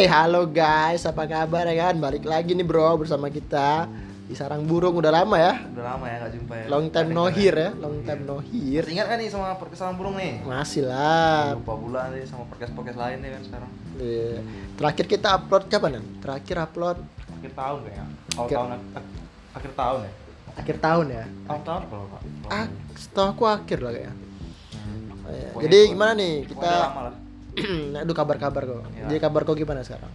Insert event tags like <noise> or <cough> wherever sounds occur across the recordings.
Eh halo guys, apa kabar ya kan? Balik lagi nih bro bersama kita di sarang burung udah lama ya. Udah lama ya gak jumpa ya. Long time no here ya, long time no here. Masih ingat kan nih sama podcast sarang burung nih? Masih lah. Lupa bulan nih sama podcast-podcast lain nih kan sekarang. Iya. Terakhir kita upload kapan kan? Terakhir upload Akhir tahun kayaknya. Awal Akhir- tahun ak- akhir tahun ya. akhir tahun ya. Tahun tahun kalau Pak. Ah, setahu aku akhir lah kayaknya. Hmm. Oh, iya. Pokoknya Jadi gimana nih kita? udah lama lah. <clears throat> Aduh kabar-kabar kok. Iya. Jadi kabar kau gimana sekarang?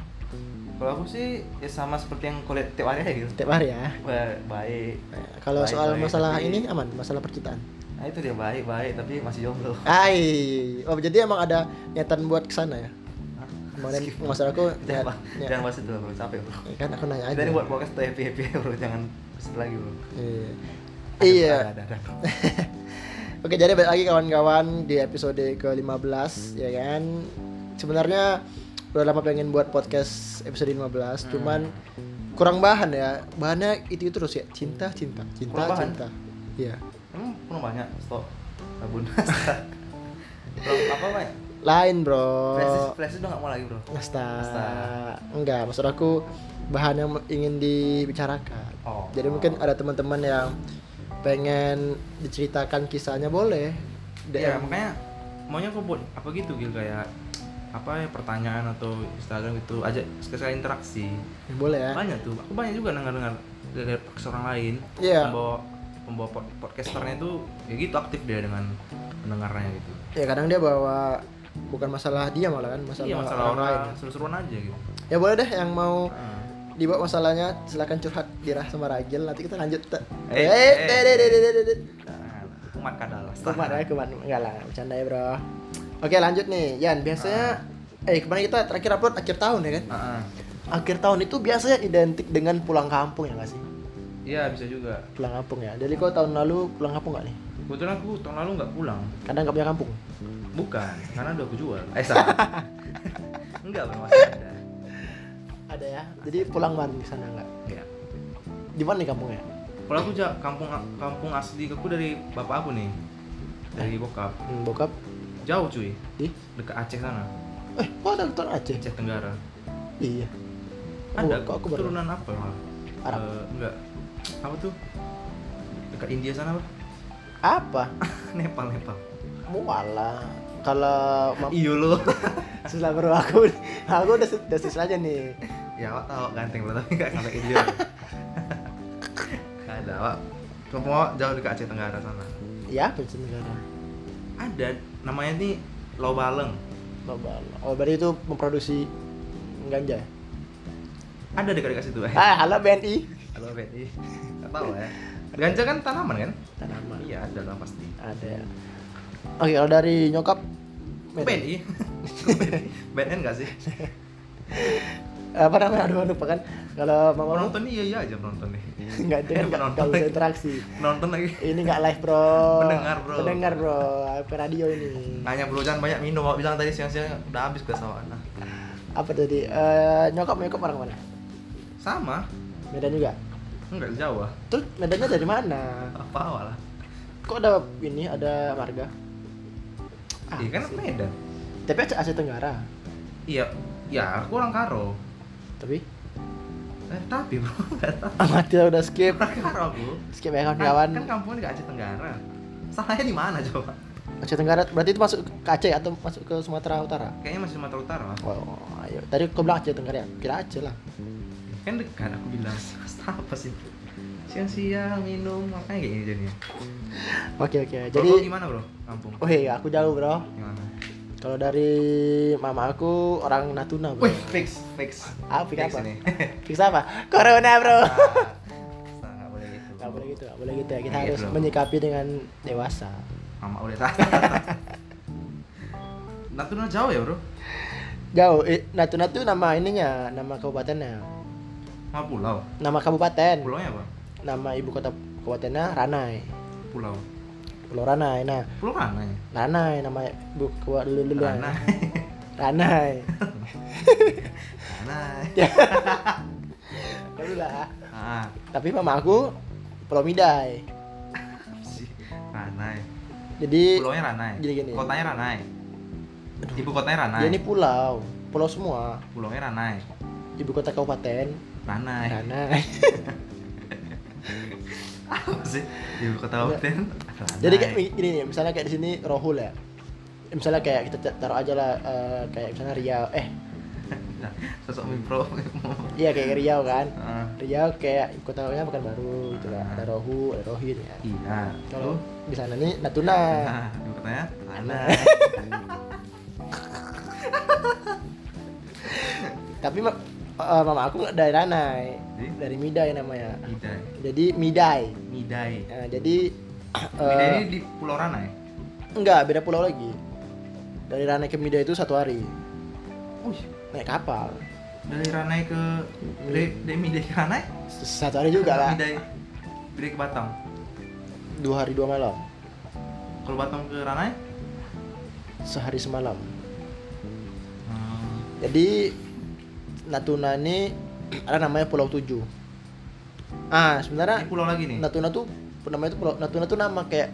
Kalau aku sih ya sama seperti yang kulihat tiap hari aja gitu. Tiap hari ya. Ba- Baik. Nah, Kalau Baik, soal baik, masalah tapi- ini aman, masalah percintaan. Nah itu dia baik baik tapi masih jomblo. Ai, oh jadi emang ada niatan buat ke sana ya? Kemarin maksud aku <laughs> Jangan, niat- jangan bahas itu bro, capek bro. kan aku nanya aja. Ini buat podcast tuh happy happy bro, jangan lagi bro. Iya. Ada- Iya. Ada, ada, ada. <laughs> Oke, jadi balik lagi kawan-kawan di episode ke-15 ya kan. Sebenarnya udah lama pengen buat podcast episode 15, Hmm. cuman kurang bahan ya. Bahannya itu itu terus ya, cinta, cinta, cinta, Kurang bahan? cinta. Iya. Emang penuh banyak stok sabun. <laughs> Bro, apa banyak? Lain, Bro. Flash flash udah nggak mau lagi bro. Asta. Asta. Enggak, maksud aku bahan yang ingin dibicarakan. Oh. Jadi mungkin ada teman-teman yang pengen diceritakan kisahnya boleh. DM. makanya maunya aku buat apa gitu gitu kayak apa ya pertanyaan atau Instagram gitu aja sekali interaksi Ya, boleh ya. banyak tuh aku banyak juga dengar dengar dari podcast orang lain Iya. pembawa pembawa pod- podcasternya itu ya gitu aktif dia dengan pendengarnya gitu Ya kadang dia bawa bukan masalah dia malah kan, masalah, iya masalah orang, lain. orang seru-seruan aja gitu Ya boleh deh yang mau Ah. dibawa masalahnya silakan curhat di Rah sama Ragil nanti kita lanjut. Eh, Eh, eh, deh. Nah, kumat kadal Kumat ya, kumat. Enggak lah, bercanda ya, Bro. Oke, lanjut nih. Yan, biasanya eh kemarin kita terakhir upload akhir tahun ya kan? Ah, ah. Akhir tahun itu biasanya identik dengan pulang kampung ya nggak sih? iya bisa juga Pulang kampung ya. Jadi kau tahun lalu pulang kampung nggak nih? kebetulan aku tahun lalu nggak pulang Kadang nggak punya kampung. bukan karena udah aku jual <laughs> eh salah enggak masih ada Ada ya. Jadi pulang bareng di sana nggak? Iya. Di mana nih kampungnya? Kalau aku ja, kampung kampung asli aku dari bapak aku nih. Dari bokap. Hmm, bokap Jauh cuy, di dekat Aceh sana. eh kok ada keturunan Aceh? Aceh Tenggara. Iya. Ada kok aku baru keturunan apa malah? Arab. Eh, enggak. Apa tuh? Dekat India sana apa? apa? <laughs> Nepal, Nepal. Muala. Kalau <laughs> Iyo lo. <laughs> susah bro aku aku udah udah sus aja nih. Ya, awak tahu ganteng bro, tapi enggak sampai India. <laughs> Enggak ada, awak. Awak jauh dekat Aceh Tenggara sana. Ya, pensiun negara. Ada, namanya nih Lobaleng. Global. Oh, berarti itu memproduksi ganja. ya? Ada dekat-dekat situ. Eh. Ah, halo BNI. Halo Betty. Enggak tahu ya. Ganja kan tanaman kan? Tanaman. Iya, ada lah pasti. Ada. ya. Oke, kalau dari nyokap. BNI. BNN enggak <laughs> sih? <laughs> apa namanya aduh lupa kan kalau mama Penonton iya iya aja penonton nih. <laughs> nggak ada nggak bisa interaksi Penonton lagi. ini nggak live bro Pendengar, bro. pendengar bro apa radio ini Nanya bro jangan banyak minum, Awak bilang tadi siang-siang udah habis ke sawah. Nah, apa tadi Eh, nyokap nyokap orang mana sama. Medan juga Enggak di Jawa. terus Medannya dari mana Apa awal lah. kok ada ini ada marga Ah, Iya kan. Medan. tapi Aceh Tenggara Iya, ya aku orang Karo. Tapi Eh, tapi bro, enggak tahu. amati udah skip Karo aku. skip ya Kan, kawan-kawan kan kampungnya di Aceh Tenggara. Salahnya di mana coba? Aceh Tenggara berarti itu masuk ke Aceh atau masuk ke Sumatera Utara Kayaknya masih Sumatera Utara lah. Oh, ayo. Tadi kau bilang Aceh Tenggara ya? Kira Aceh lah. Kan dekat aku bilang. <laughs> Apa sih? Siang-siang minum makanya kayak gini jadinya. Oke oke. Jadi Jadi, gimana bro? Kampung? oh iya aku jauh bro. Kalau dari mama aku orang Natuna bro. Wih, fix, fix. Ah, fix apa? ini. <laughs> Fix apa? Corona bro. Ah, <laughs> nggak boleh gitu. Gak boleh gitu, gak boleh gitu ya. Kita Nggak harus gitu. menyikapi dengan dewasa. Mama udah tahu. <laughs> Natuna jauh ya bro? Jauh. Eh, Natuna tuh nama ininya, nama kabupatennya. Sama pulau. Nama kabupaten. Pulaunya apa? Nama ibu kota kabupatennya Ranai. Pulau. Pulau Ranai. Nah, Pulau mana ya? Ranai nama ibu kota dulu dulu. Mana? Ranai. <laughs> Mana? <laughs> Dulu lah. Ah, Tapi mama aku Pulau Midai. Ranai. Jadi Pulaunya Ranai. Jadi gini. Kotanya Ranai. Ibu kotanya Ranai. dia ini pulau. pulau semua Pulaunya Ranai. ibu kota kabupaten Ranai. Ranai <laughs> Apa sih? Ibu kota kabupaten. Jadi kayak gini nih misalnya kayak di sini Rohul ya. Misalnya kayak kita taruh aja lah eh, kayak misalnya Riau eh. <laughs> Sosok Mipro. iya kayak Riau kan. Ah, Riau kayak kotanya bukan baru gitu lah. Ada Rohu ada Rohit ya. Iya. kalau di sana nih Natuna. Nah, ibu kotanya Ranai. <laughs> tapi eh, mama aku nggak dari Ranai Jadi? dari Midai namanya Midai. jadi Midai Midai. Nah, jadi <clears throat> Midai eh, ini di Pulau Ranai. enggak beda pulau lagi dari Ranai ke Midai itu satu hari Wih, naik kapal dari Ranai ke dari, dari Midai ke Ranai? satu hari juga lah Midai. Midai ke Batam. dua hari dua malam Kalau Batam ke Ranai? sehari semalam Hmm. jadi Natuna ini ada namanya Pulau Tujuh ah Ini sebenarnya pulau lagi nih. Natuna tuh namanya tuh Pulau Natuna tuh nama kayak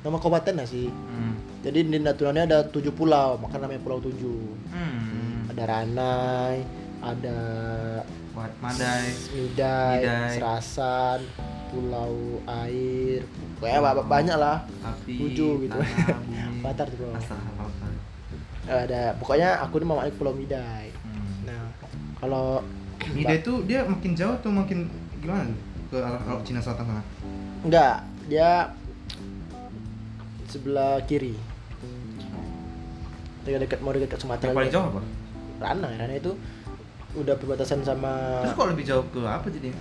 nama kabupaten lah sih Hmm. jadi di Natuna ini ada tujuh pulau maka namanya Pulau Tujuh Hmm. ada Ranai ada Madai. Midai, Midai. Serasan, Pulau Air, kayak ba- banyak lah. Api, Tujuh gitu. tanah, bumi. <laughs> Batar tuh bro. Ada, pokoknya aku ini mau Pulau Midai. Kalau <clears throat> Midai itu dia makin jauh atau makin gimana? Ke arah arah Cina Selatan sana? enggak, dia sebelah kiri. Dekat dekat mau dekat Sumatera. Yang paling jauh apa? Ranai, Ranai itu udah perbatasan sama Terus kok lebih jauh ke apa jadi?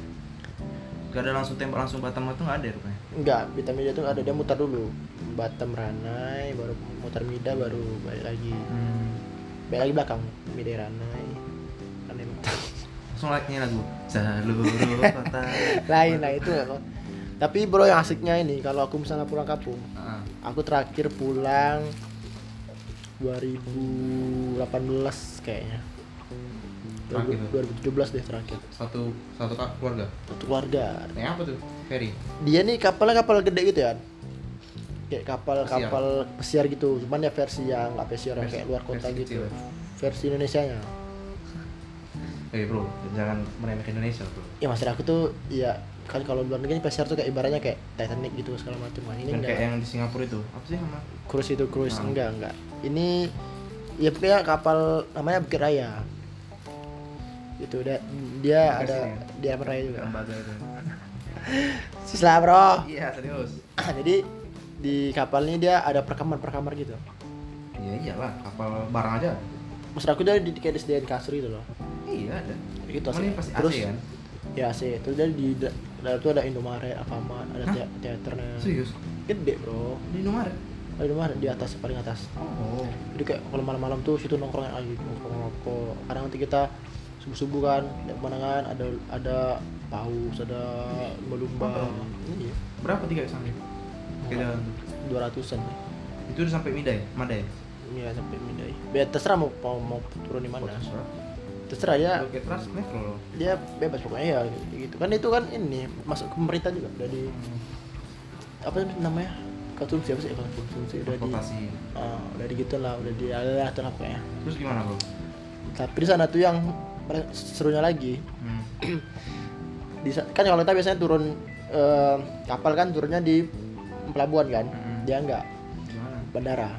Gak ada langsung tembak langsung Batam itu nggak ada ya rupanya. enggak, Bita Mida itu ada dia mutar dulu. Batam Ranai, baru mutar Mida baru balik lagi. Hmm. Balik lagi belakang, Midai Ranai. Langsung like lagu seluruh kota. <laughs> Lain lah itu kok. Tapi bro yang asiknya ini kalau aku misalnya pulang kampung, Ah. aku terakhir pulang 2018 kayaknya. Terakhir tuh? 2017 deh terakhir. Satu satu keluarga. Satu keluarga. Naik apa tuh? Ferry. Dia nih kapalnya kapal gede gitu ya. Kayak kapal-kapal pesiar gitu. Cuman ya versi yang nggak pesiar yang Versi- kayak luar kota versi gitu. kecil. Versi Indonesianya. Eh bro, jangan meremehkan Indonesia bro. Ya maksud aku tuh ya kan kalau luar negeri pesiar tuh kayak ibaratnya kayak Titanic gitu segala macam. Nah, ini enggak. kayak yang di Singapura itu apa sih nama? cruise itu cruise Nah. enggak enggak ini ya pokoknya kapal namanya Bukit Raya itu dia dia ada ya? di Raya juga Lembaga itu. <laughs> sislah bro Iya serius. <clears throat> jadi di kapal ini dia ada perkamar perkamar gitu Iya iyalah kapal barang aja. maksud aku dia di kayak disediain kasur gitu loh Iya ada. ini pasti terus AC kan? ya AC terus dia di da- dalam itu ada Indomaret Alfamart ada Hah? te- teaternya Serius? gede bro Di Indomaret? ada Indomaret di atas paling atas Oh. jadi kayak kalau malam-malam tuh situ nongkrong lagi nongkrong nongkrong kadang nanti kita subuh subuh kan lihat pemandangan ada ada paus ada lumba-lumba Oh. iya Berapa tiga sampai? Kita dua ratusan itu udah sampai Midai, Madai. iya sampai midai ya terserah mau mau, mau turun di mana Oh, terserah. Terserah ya metro loh. dia bebas pokoknya ya gitu kan itu kan ini masuk ke pemerintah juga udah di apa namanya konsumsi apa sih konsumsi udah di ah, udah di gitu lah udah di ada lah pokoknya Terus gimana bro? tapi di sana tuh yang serunya lagi Hmm. <clears throat> di kan kalau kita biasanya turun eh, kapal kan turunnya di pelabuhan kan Mm-mm. dia enggak Gimana? bandara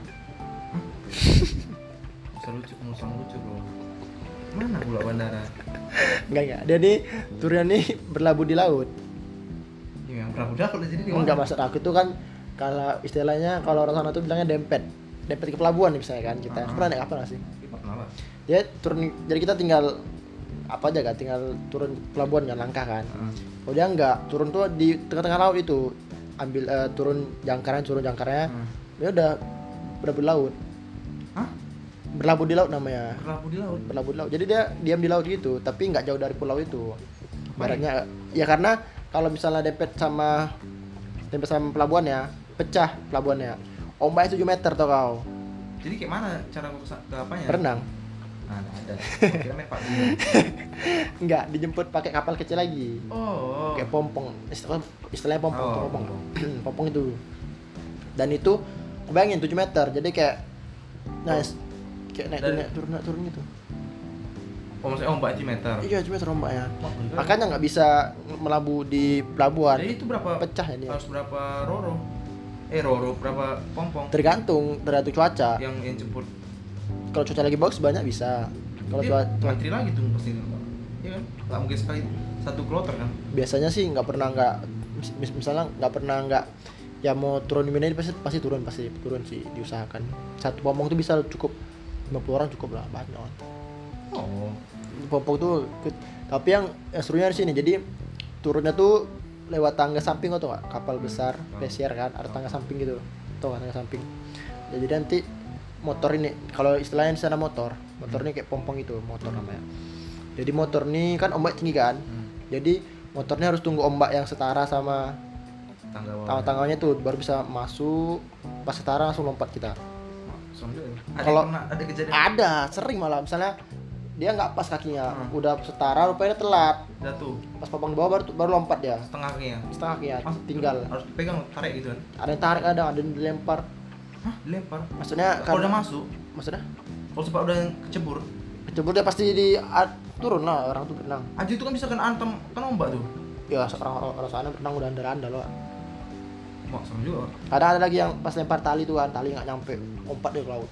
Bisa lucu, lucu bro. Mana pula bandara? enggak enggak. Dia nih turunnya nih berlabuh di laut. Ini yang perahu udah jadi di enggak maksud aku tuh kan kalau istilahnya kalau orang sana tuh bilangnya dempet. Dempet ke pelabuhan nih misalnya kan kita. Ah. pernah naik kapal sih? Ih, Pernah dia turun jadi kita tinggal apa aja kan tinggal turun pelabuhan kan langkah kan. Ah. kalau dia enggak. Turun tuh di tengah-tengah laut itu. Ambil eh, turun jangkarnya turun jangkarnya. Ah. dia udah berlabuh di laut? Berlabuh di laut namanya. Berlabuh di laut. berlabuh di laut. Jadi dia diam di laut gitu tapi nggak jauh dari pulau itu. Baik. baratnya ya karena kalau misalnya dempet sama dempet sama pelabuhannya pecah pelabuhannya. Ombaknya 7 meter tau kau. Jadi kayak mana cara ke, apanya? berenang. Nah, nggak ada. <laughs> Kira main Pak. Nggak dijemput pakai kapal kecil lagi. Oh. kayak pompong. Istilahnya, istilahnya pompong Oh, pompong. Pompong. <clears throat> pompong itu. Dan itu bayangin 7 meter. Jadi kayak nah kayak naik Dari- naik turun naik turun gitu Oh, maksudnya ombak di meter. iya Wah, ngeri kali. makanya nggak bisa melabuh di pelabuhan Jadi itu berapa? pecah ini Harus berapa roro? Eh roro berapa pompong? tergantung tergantung cuaca Yang yang jemput. kalau cuaca lagi bagus banyak bisa kalau cuaca ngantri lagi tuh pasti. Iya kan? Nggak mungkin sekali satu kloter kan? biasanya sih nggak pernah nggak mis- mis- misalnya nggak pernah nggak ya mau turun di mana pasti pasti turun pasti turun sih diusahakan satu pompong tuh bisa cukup 50 orang cukup lah banyak Oh. pompong tuh tapi yang, yang serunya di sini jadi turunnya tuh lewat tangga samping atau nggak? Kapal besar Hmm. pesiar kan ada tangga samping gitu. Tuh tangga samping? Ya, jadi nanti motor ini kalau istilahnya di sana motor motor ini kayak pompong itu motor namanya. Jadi motor ini kan ombak tinggi kan? Hmm. jadi motornya harus tunggu ombak yang setara sama Tangga tangga-tangganya tuh baru bisa masuk pas setara langsung lompat kita. Ada Kalau- pernah ada kejadian ada sering malah. Misalnya dia nggak pas kakinya Hmm. udah setara rupanya telat. Jatuh. Pas papan di bawah baru baru lompat dia. Setengah kakinya. setengah kakinya Ah, tinggal. Harus dipegang tarik gitu kan. ada yang tarik ada ada yang dilempar. Hah, dilempar. maksudnya Kalau karena- udah masuk, maksudnya? Kalau sempat udah kecebur, kecebur dia pasti di a- turun lah orang tuh berenang. Aja itu kan bisa kena antem kan ombak tuh. ya orang orang, orang sana berenang udah andal andal loh Wah, serem juga. ada ada lagi yang pas lempar tali tuh kan tali nggak nyampe lompat dia ke laut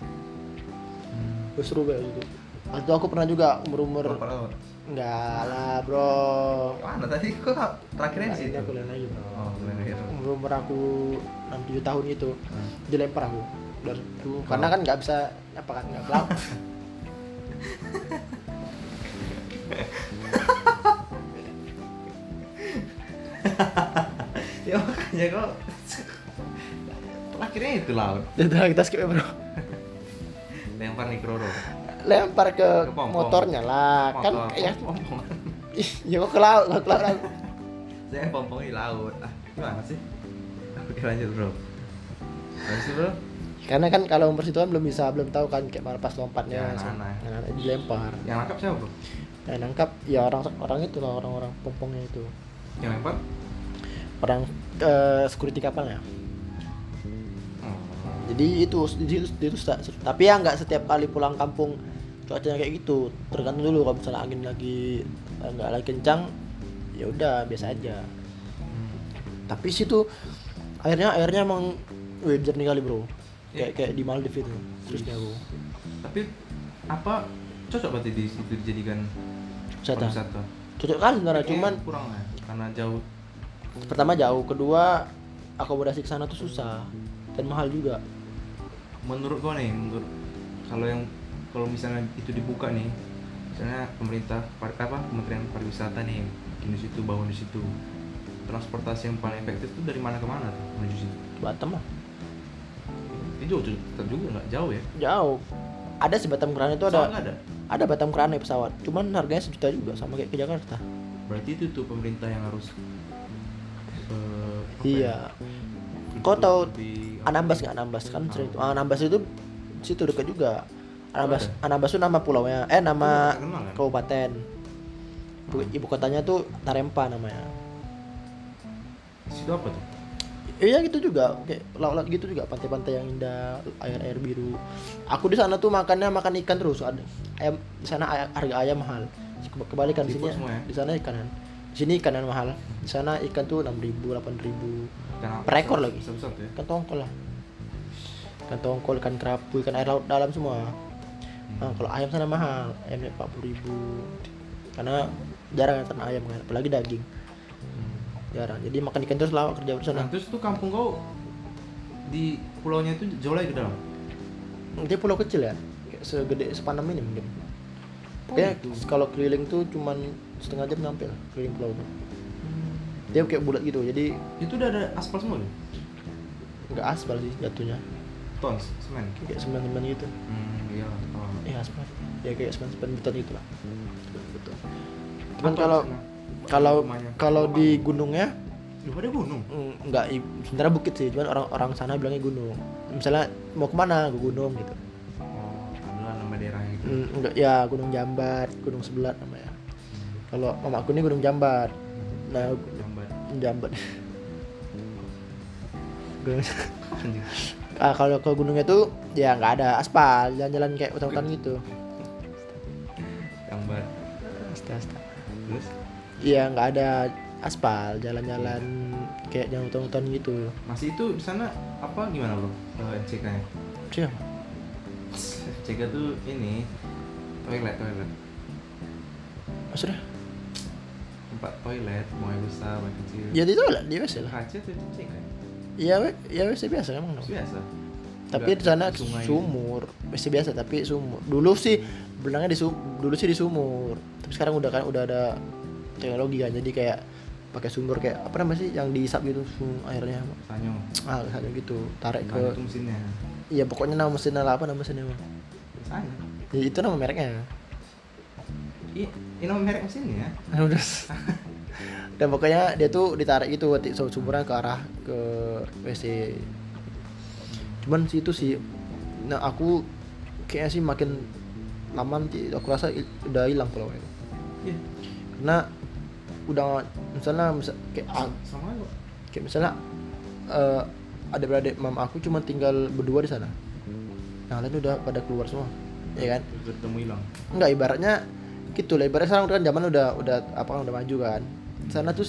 Hmm. Seru banget itu Waktu aku pernah juga umur umur Lompat laut. enggak lah bro Mana tadi kok terakhirnya di Nah, situ? ini aku lihat lagi bro Oh, keren gitu. umur umur aku 6 7 tahun itu Hmm. dilempar aku dari itu karena kan nggak bisa apa kan nggak kelap <laughs> ya makanya kok terakhirnya itu laut. udah kita skip ya bro Lempar nih Kroro. lempar ke, Ke pompong. motornya lah kan Motor, ya pompong. <laughs> ih, ya kok ke laut kok ke laut Saya pompong di laut. Ah, gimana sih? Oke lanjut bro. Lanjut sih, bro. karena kan kalau umur situ kan belum bisa belum tahu kan kayak mana pas lompatnya Ya, anak-anak. Anak-anak dilempar Yang nangkap siapa bro? yang nangkap ya orang orang itu lah orang-orang pompongnya itu Yang lempar? orang eh, security kapalnya. Jadi itu itu, tapi ya nggak setiap kali pulang kampung cuacanya kayak gitu. Tergantung dulu kalau misalnya angin lagi eh, nggak lagi kencang ya udah biasa aja. Tapi situ airnya airnya emang wih jernih kali bro. Kayak Iya. kayak di Maldives itu seriusnya bro. Tapi apa cocok berarti di situ dijadikan Wisata. cocok kan sebenarnya cuman kurang ya karena jauh. pertama jauh kedua akomodasi ke sana tuh susah dan mahal juga Menurut gua nih, menurut kalau yang kalau misalnya itu dibuka nih, misalnya pemerintah par- apa Kementerian Pariwisata nih di situ bangun di situ transportasi yang paling efektif itu dari mana ke mana tuh menuju situ? Batam lah. Itu jauh tetap juga nggak jauh ya? jauh. Ada sih Batam Kerana itu ada. Ada. ada Batam Kerana pesawat. Cuman harganya sejuta juga sama kayak ke Jakarta. Berarti itu tuh pemerintah yang harus apa iya. ya, Kau tahu Anambas nggak? Anambas kan sering itu. Anambas itu situ dekat juga. Anambas? Anambas itu nama pulaunya eh nama kan? kabupaten. Ibu, Hmm. ibu kotanya tuh Tarempa namanya. Situ apa tuh? iya gitu juga. Kayak laut-laut gitu juga pantai-pantai yang indah air-air biru. Aku di sana tuh makannya makan ikan terus. Ada ayam di sana harga ayam mahal. Ke- kebalikan di sini ya? di sana ikanan. di sini ikan yang mahal di sana ikan tuh enam ribu delapan ribu? Per ekor lagi. Ya? ikan tongkol lah ikan tongkol ikan kerapu ikan air laut dalam semua nah, kalau ayam sana mahal ayamnya empat puluh ribu karena jarang kan ayam kan apalagi daging Hmm. jarang jadi makan ikan terus lama kerja di sana Nah, terus tuh kampung kau di pulaunya itu jauh lagi ke dalam. dia pulau kecil ya kayak segede sepanam ini mungkin Oh, kayak gitu. kalau keliling tuh cuman setengah jam nyampe lah keliling pulau tuh dia kayak bulat gitu jadi Itu udah ada aspal semua tuh? nggak aspal sih jatuhnya Tons, semen. kayak semen semen gitu Hmm, iya. Oh. eh aspal ya kayak semen semen beton gitu lah betul cuman kalau di kalau Rumahnya? kalau di gunungnya Duh, ada gunung. mm, nggak i- sebenarnya bukit sih cuman orang orang sana bilangnya gunung misalnya mau ke mana ke gunung gitu Oh, adalah nama daerahnya gitu. Mm, enggak ya gunung jambat gunung sebelat namanya kalau mamaku ini gunung jambat nah gu- Jambat. jambat Gunung- <laughs> ah, kalau ke gunungnya tuh ya nggak ada aspal jalan-jalan kayak hutan-hutan gitu. Jambat. kasta terus? Iya nggak ada aspal jalan-jalan kayak yang hutan-hutan gitu. Masih itu di sana apa gimana bro MCK nya siapa MCK tuh ini toilet toilet. Maksudnya tempat toilet mau yang besar mau yang kecil. Ya itu lah di WC lah. Kaca tuh MCK iya we- ya WC biasa emang dong biasa. Tapi di sana sungai. sumur WC biasa tapi sumur. Dulu sih berenangnya di sumur dulu sih di sumur. Tapi sekarang udah kan udah ada teknologi kan jadi kayak pakai sumur kayak apa namanya sih yang diisap gitu sum- airnya? Sanyo. Ah kayak gitu tarik nah, ke itu mesinnya. Iya pokoknya nama mesinnya apa nama mesinnya Bang? sanyo. Ya, itu nama mereknya. Iya, ini nama merek mesinnya. udah <laughs> dan pokoknya dia tuh ditarik gitu sumurnya ke arah ke WC cuman sih itu sih nah aku kayaknya sih makin lama nanti aku rasa udah hilang kalau itu. Iya, karena udah misalnya misal, kayak ah, sama kok. kayak misalnya eh ada beradik mam aku cuma tinggal berdua di sana. Yang lain udah pada keluar semua. Ya kan? Ketemu hilang. Enggak ibaratnya gitu lah ibaratnya sekarang kan zaman udah udah apa kan udah maju kan. Sana tuh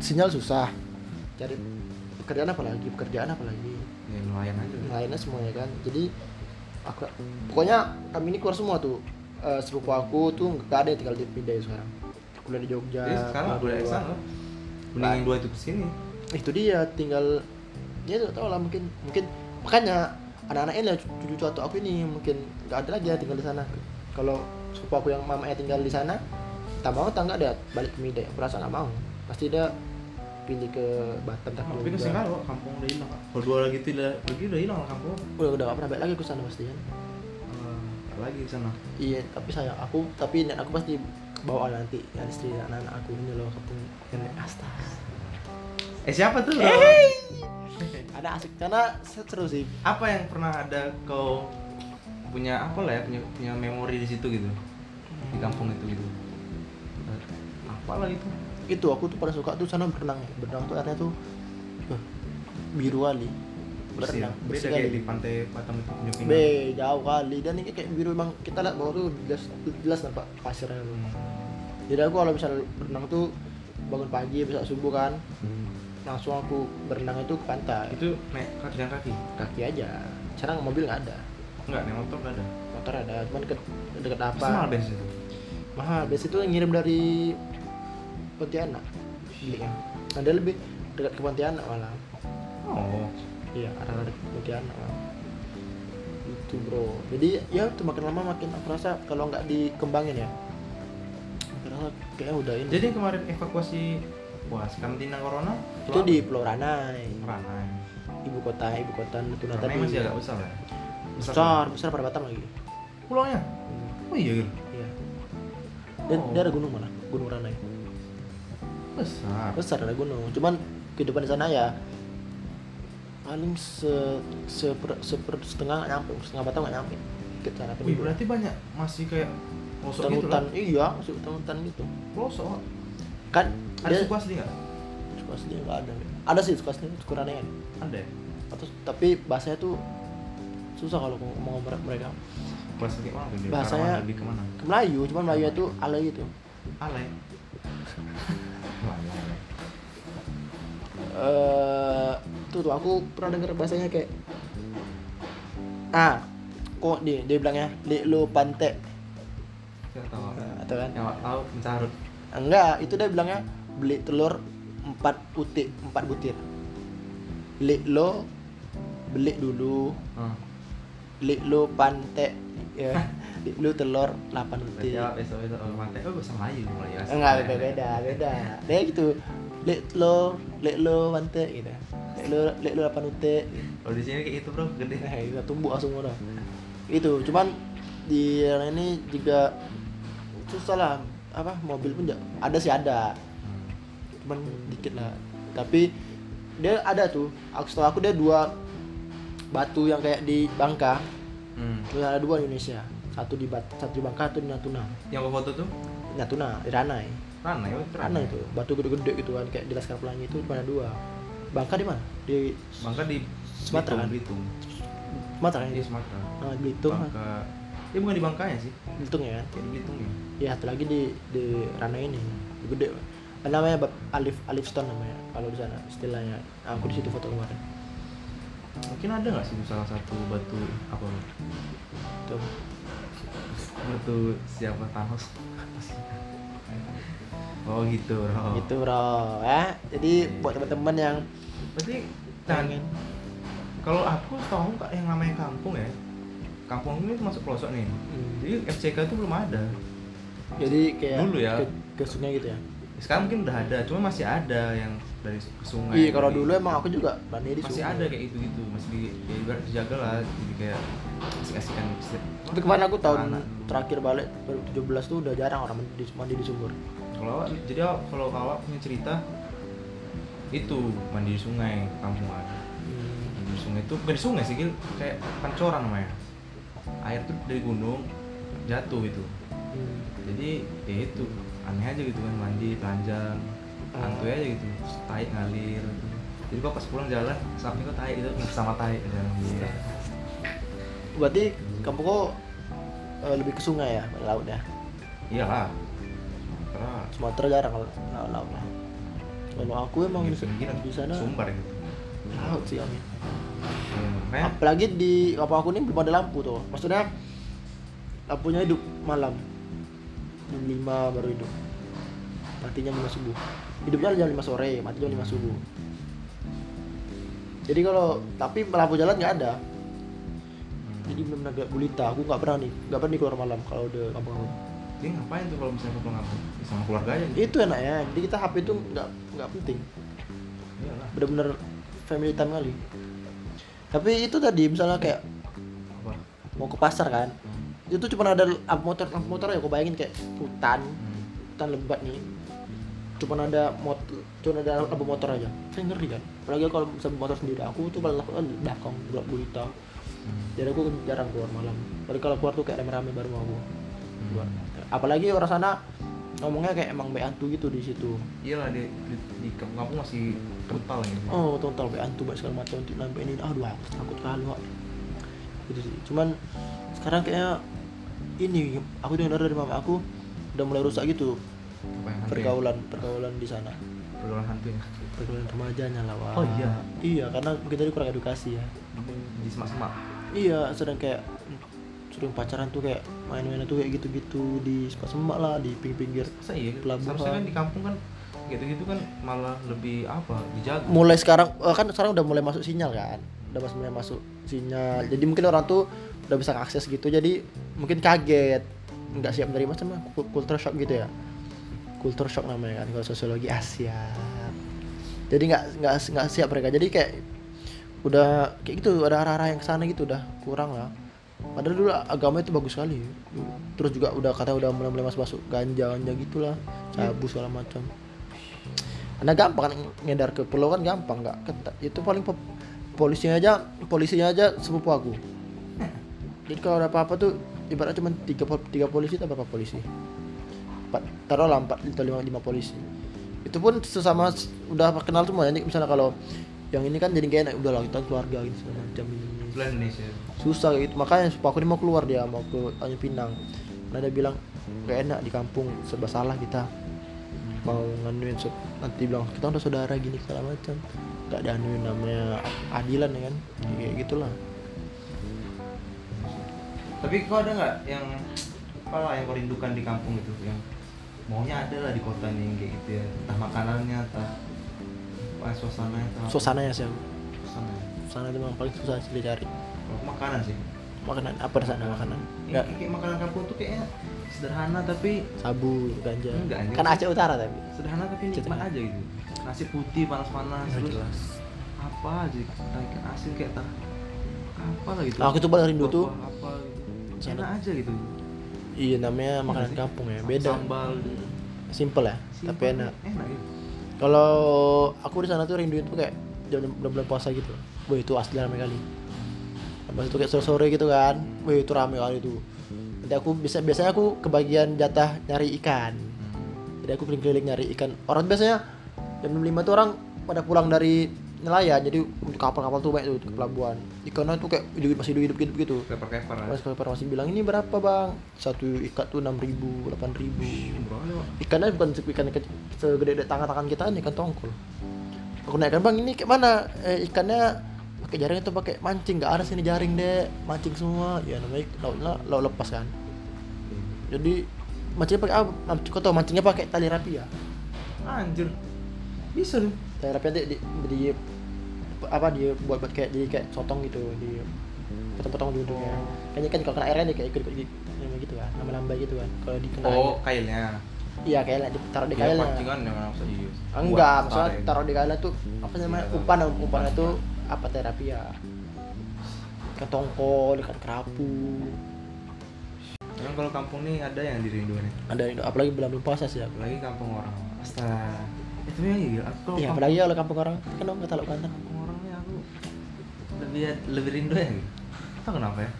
sinyal susah. Cari pekerjaan apa lagi pekerjaan apa lagi. Ya nelayan aja. lainnya semuanya kan. Jadi aku pokoknya kami ini keluar semua tuh. Eh, sepupu aku tuh nggak ada yang tinggal di pindah sekarang. Kuliah di Jogja Jadi sekarang kuliah udah di loh. Mending yang dua itu ke sini. itu dia tinggal ya tuh tau lah mungkin mungkin makanya anak-anaknya lah cucu-cucu atau aku ini mungkin nggak ada lagi yang tinggal di sana. Kalau sepupu aku yang mamanya tinggal di sana tak mau tak nggak ada balik ke Midai aku rasa nggak mau pasti dia pilih ke Batam tak Tapi kan sekarang kok kampung udah hilang. Kalau dua lagi itu udah pergi udah hilang lah kampung. udah udah gak pernah balik lagi ke sana pasti kan Eh, lagi di sana. iya tapi saya aku tapi aku pasti bawa nanti ya istri dan anak-anak aku ini loh kampung nenek asta Eh siapa tuh? bro? ada asik karena seru sih apa yang pernah ada kau punya apa lah ya punya punya memori di situ gitu di kampung itu gitu. Eh, apa lah itu. Itu aku tuh pada suka tuh sana berenang berenang tuh airnya tuh biru kali. Bersih ya? berenang bersih kayak kali. di pantai Batam itu punya B jauh kali. Dan ini kayak biru emang kita lihat bawah tuh jelas jelas nampak pasirnya tuh. Jadi aku kalau misalnya berenang tuh bangun pagi bisa subuh kan langsung aku berenang itu ke pantai. Itu naik kaki jalan kaki? Kaki aja. Sekarang mobil nggak ada. Enggak naik motor nggak ada? Motor ada cuman ke dekat apa. pasti mahal bensin itu mahal. Biasa itu ngirim dari Pontianak. Belinya dia lebih dekat ke Pontianak malah oh. Iya arah dekat Pontianak malah. itu bro. Jadi ya tuh makin lama makin aku rasa kalau nggak dikembangin ya rasa kayaknya udah ini. Jadi kemarin evakuasi puas karantina corona? Itu di Pulau Ranai. Ranai. Ibu kota ibu kota Natuna tadi. masih agak besar ya? Besar besar pada Batam lagi. Pulaunya? Oh iya gitu iya dan Oh. dia ada gunung malah gunung Ranai. Besar. Besar ada gunung. Cuman kehidupan di sana ya paling se seper, seper setengah nggak nyampe setengah batang nggak nyampe. Sana Wih berarti banyak masih kayak pelosok hutan gitu hutan lah. Iya masih hutan hutan gitu. Pelosok. Kan ada suku asli nggak? Suku asli nggak ada. Ada sih suku asli suku Ranai kan. Ada. Atau tapi bahasanya tuh susah kalau ngomong mereka bahasa kayak mana tuh? Bahasanya- lebih ke mana? Ke Melayu cuman Melayu itu alay gitu. Alay <laughs> eh tuh tuh aku pernah dengar bahasanya kayak ah kok dia dia bilangnya li lu pantek. Saya tahu. Nah, atau kan? Yang tahu mencarut. Enggak itu dia bilangnya beli telur empat butir empat butir. Li lo beli dulu. Hmm. Li lo pantek ya. Li lu telur 8 butir. Ya besok besok orang pantai oh bahasa Melayu Melayu asli. enggak beda beda beda. Dia gitu li lo li lo pantek gitu. Lo li lo 8 butir. Kalau di sini kayak gitu bro gede. Nah itu tumbuh langsung udah itu cuman di ini juga susah lah. Apa mobil pun ada sih ada. Cuman dikit lah. Tapi dia ada tuh. Aku setahu aku dia dua batu yang kayak di Bangka. Hmm. terus ada dua di Indonesia. Satu di Bat satu di Bangka satu di Natuna. Yang foto tuh? Natuna di Ranai. Rana ya itu Ranai itu. Batu gede-gede gitu kan kayak di Laskar Pelangi itu cuma ada dua. Bangka di mana? Di Bangka di Sumatera kan? Belitung. Sumatera kan di Sumatera. Nah, Belitung Bangka. Dia bukan di Bangkanya sih? Belitung ya? Kan di Belitung ya. Ya satu lagi di di Rana ini. Gede. Namanya Alif Alif Stone namanya kalau di sana istilahnya. Aku di situ foto kemarin mungkin ada nggak sih salah satu batu apa? Tuh. Batu siapa? Thanos. Oh gitu bro. Gitu bro. Ya jadi buat teman-teman yang berarti pengen. kalau aku tahu kak yang namanya kampung ya? Kampung ini masuk pelosok nih. Hmm. jadi FCK itu belum ada. Jadi kayak Dulu ya. ke, ke sungai gitu ya sekarang mungkin udah ada cuma masih ada yang dari sungai iya kalau dulu emang aku juga berani di masih sungai. ada kayak gitu gitu masih di ya dijaga lah jadi kayak kasih kasihkan tapi kemarin aku tahun Anak terakhir balik 2017 tuh udah jarang orang mandi, mandi di sumur. Kalau jadi kalau awak punya cerita itu mandi di sungai kampungan. Mandi di sungai itu bukan di sungai sih kayak pancoran namanya. Air tuh dari gunung jatuh itu Hmm. jadi ya itu aneh aja gitu kan mandi telanjang santuy aja gitu Terus tai ngalir gitu. jadi kok pas pulang jalan samping kok tai itu sama tai dalam dia. Berarti kamu kok eh, lebih ke sungai ya laut ya iyalah Sumatera. Sumatera jarang laut laut lah kalau aku emang di, sana sumber gitu laut sih kami ya, apalagi di kampung aku ini belum ada lampu tuh. Maksudnya lampunya hidup malam jam 5 baru hidup. Matinya jam 5 subuh. Hidupnya jam 5 sore mati jam 5 subuh. Jadi kalau tapi lampu jalan nggak ada. Hmm. jadi belum agak gulita. Aku nggak pernah nih nggak pernah nih keluar malam kalau udah kampung aku dia ngapain tuh kalau misalnya pulang kampung Ya, sama keluarga aja gitu? Itu enaknya. Jadi kita HP itu nggak nggak penting. Iyalah. Bener-bener family time kali. Tapi itu tadi misalnya kayak apa? mau ke pasar kan itu cuma ada lampu motor lampu motor ya aku bayangin kayak hutan hmm. hutan lebat nih. Cuma ada motor cuma ada lampu motor aja. Saya ngeri kan? Apalagi kalau bisa motor sendiri. Aku tuh lakukan di belakang gelap gulita jadi aku jarang keluar malam. Tapi kalau keluar tuh kayak rame-rame baru mau aku Hmm. keluar. Apalagi orang sana ngomongnya kayak emang beantu gitu di situ. Iyalah di, di, di kampung masih kental gitu oh total beantu baik segala macam. Untuk ini aduh aku takut kali Wak. gitu sih. Cuman sekarang kayaknya ini aku dengar dari mama aku udah mulai rusak gitu hantu ya? pergaulan pergaulan di sana pergaulan hantu ya pergaulan remajanya lah Wak. Oh, iya? iya karena kita kurang edukasi ya di semak-semak iya sedang kayak sering pacaran tuh kayak main-main tuh kayak gitu-gitu di semak lah di pinggir-pinggir iya Pelabuhan. seharusnya kan di kampung kan gitu-gitu kan malah lebih apa dijaga mulai sekarang eh, kan sekarang udah mulai masuk sinyal kan udah mas- mulai masuk sinyal jadi mungkin orang tuh udah bisa akses gitu. Jadi mungkin kaget. Nggak siap sama ku- culture shock gitu ya. Culture shock namanya kan kalau sosiologi Asia. Jadi nggak nggak nggak siap mereka. Jadi kayak udah kayak gitu ada arah-arah yang ke sana gitu udah kurang lah. Padahal dulu agama itu bagus sekali. Terus juga udah kata udah mulai mulai masuk masuk ganja ganja gitulah sabu segala macam. Karena gampang kan ngedar ke pulau kan gampang nggak itu paling polisinya aja polisinya aja sepupu aku. Jadi kalau ada apa-apa tuh ibaratnya cuma tiga tiga polisi atau berapa polisi? Empat taruhlah empat atau lima lima polisi. Itu pun sesama udah kenal semua. Jadi misalnya kalau yang ini kan jadi gak enak udah lah kita keluarga gitu segala macam. Ini ini. Indonesia. Susah gitu. Makanya sepupu aku ini mau keluar dia mau ke Tanjung Pinang. Karena dia bilang gak enak di kampung serba salah kita. Mau nganuin nanti bilang kita udah saudara gini segala macam gak ada namanya adilan ya kan? Kayak gitulah. Tapi kau ada nggak yang apa lah yang kau rindukan di kampung itu? Yang maunya ada lah di kota nih kayak gitu ya. Entah makanannya entah apa suasana entah suasananya sih suasana sana itu memang paling susah sih dicari. Makanan sih. Makanan apa di sana makanan Ini nggak. Kayak makanan kampung tuh kayaknya sederhana tapi sabu ganja. Enggak, anjing. kan Aceh Utara tapi. Sederhana tapi nikmat aja gitu. Nasi putih panas-panas Nggak terus jelas. apa aja kayak ikan asin kayak tak apa lah gitu. Nah, aku paling rindu tuh. Apa gitu. Enak aja gitu. Iya namanya makanan sih? kampung ya beda. sambal gitu. simple ya Simpel, tapi enak. Enak gitu. Kalau aku di sana tuh rinduin tuh kayak jam bulan puasa gitu. Wah itu asli rame kali. Habis itu kayak sore-sore gitu kan. Wah itu rame kali tuh. Nanti aku bisa biasanya aku kebagian jatah nyari ikan. Jadi aku keliling-keliling nyari ikan. Orang biasanya jam 5 tuh orang pada pulang dari nelayan. Jadi kapal-kapal tuh banyak tuh ke pelabuhan. Ikannya tuh kayak hidup, masih hidup hidup gitu. Keper keper Mas Keper masih bilang ini berapa bang? Satu ikat tuh enam ribu delapan ribu. Ikannya bukan ikan segede tangan-tangan kita ini ikan tongkol. Aku naikkan bang ini kayak mana? Eh, ikannya pakai jaring atau pakai mancing? Nggak ada sini jaring deh mancing semua. Ya namanya lautnya laut lepas kan. Jadi mancingnya pakai apa? Kau tau mancingnya pakai tali rapia anjir. Bisa tuh tali rapia di, di, di apa dia buat buat kayak jadi kayak sotong gitu di potong-potong di ujungnya. Kayaknya kan kalau kena airnya dia kayak ikut ikut gitu kan. Nambah-nambah gitu kan. Kalau dikena oh kailnya. Iya kayak ditaruh di ya kailnya. pancingan yang maksud iya enggak maksudnya taruh di kailnya tuh apa namanya Iya, umpan umpan. umpannya tuh apa terapi ya? Ikan tongkol ikan kerapu. Emang kalau kampung nih ada yang dirindu nih? Ada apalagi bulan bulan puasa sih ya apalagi kampung orang. Astaga. Itu yang gila aku iya kampung, apalagi kalau kampung orang kan orang ketaluk kantor kampung orang nih aku lebih lebih rindu ya? Tahu kenapa ya.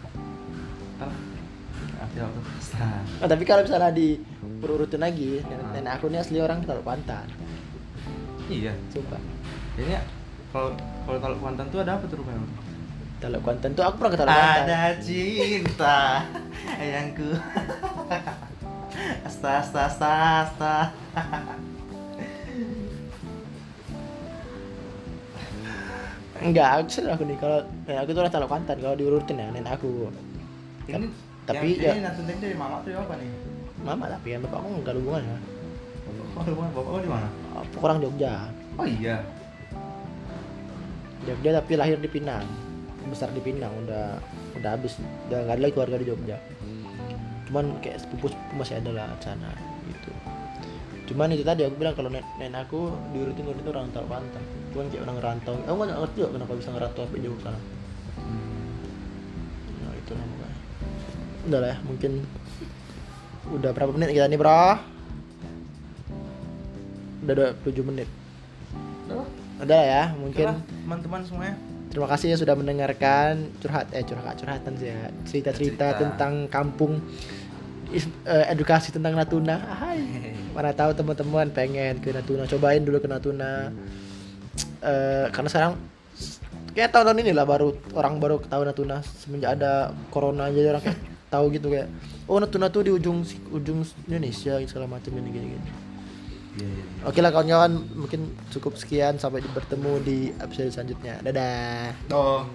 Tuh astaga. Nah, tapi kalau misalnya di urutin lagi nenek, Ah. nenek aku ini asli orang ketaluk pantan iya. Sumpah. Jadi kalau kalau kalau Kuantan tuh ada apa tuh rupanya ketaluk pantan tuh aku pernah ketaluk pantan ada cinta <laughs> ayangku <laughs> asta asta asta asta. Enggak aku sih aku nih kalau nenek aku tuh orang ketaluk pantan kalau diurutin ya nenek aku. Ini tapi yang, ya- ini nanti dari mama tuh apa nih? Mama tapi kan bapakku enggak ada hubungannya. Oh rumah bapak di mana? Aku orang Jogja. Oh iya Jogja tapi lahir di Pinang. Besar di Pinang udah udah habis. Udah nggak ada lagi keluarga di Jogja. Cuman kayak sepupu sepupu masih ada lah sana gitu. Cuman itu tadi aku bilang kalau nenek, nenek aku diurutin urutin orang taruh pantai cuman kayak orang rantau aku nggak ngerti juga kenapa bisa ngerantau sampai jauh sana nah itu lah pokoknya udah lah ya mungkin udah berapa menit kita nih bro? Udah 27 menit. Udah, udah lah ya mungkin teman-teman semuanya Terima kasih yang sudah mendengarkan curhat eh curhat curhatan sih ya cerita-cerita Cerita. tentang kampung eh, edukasi tentang Natuna. Hai. Mana tahu teman-teman pengen ke Natuna, cobain dulu ke Natuna. Eh, karena sekarang kayak tahun-tahun ini lah baru orang baru tahu Natuna semenjak ada corona jadi orang kayak tahu gitu kayak oh Natuna tuh di ujung ujung Indonesia segala macam ini gini gini. Iya, iya. Oke lah kawan-kawan mungkin cukup sekian sampai bertemu di episode selanjutnya. Dadah. Toh.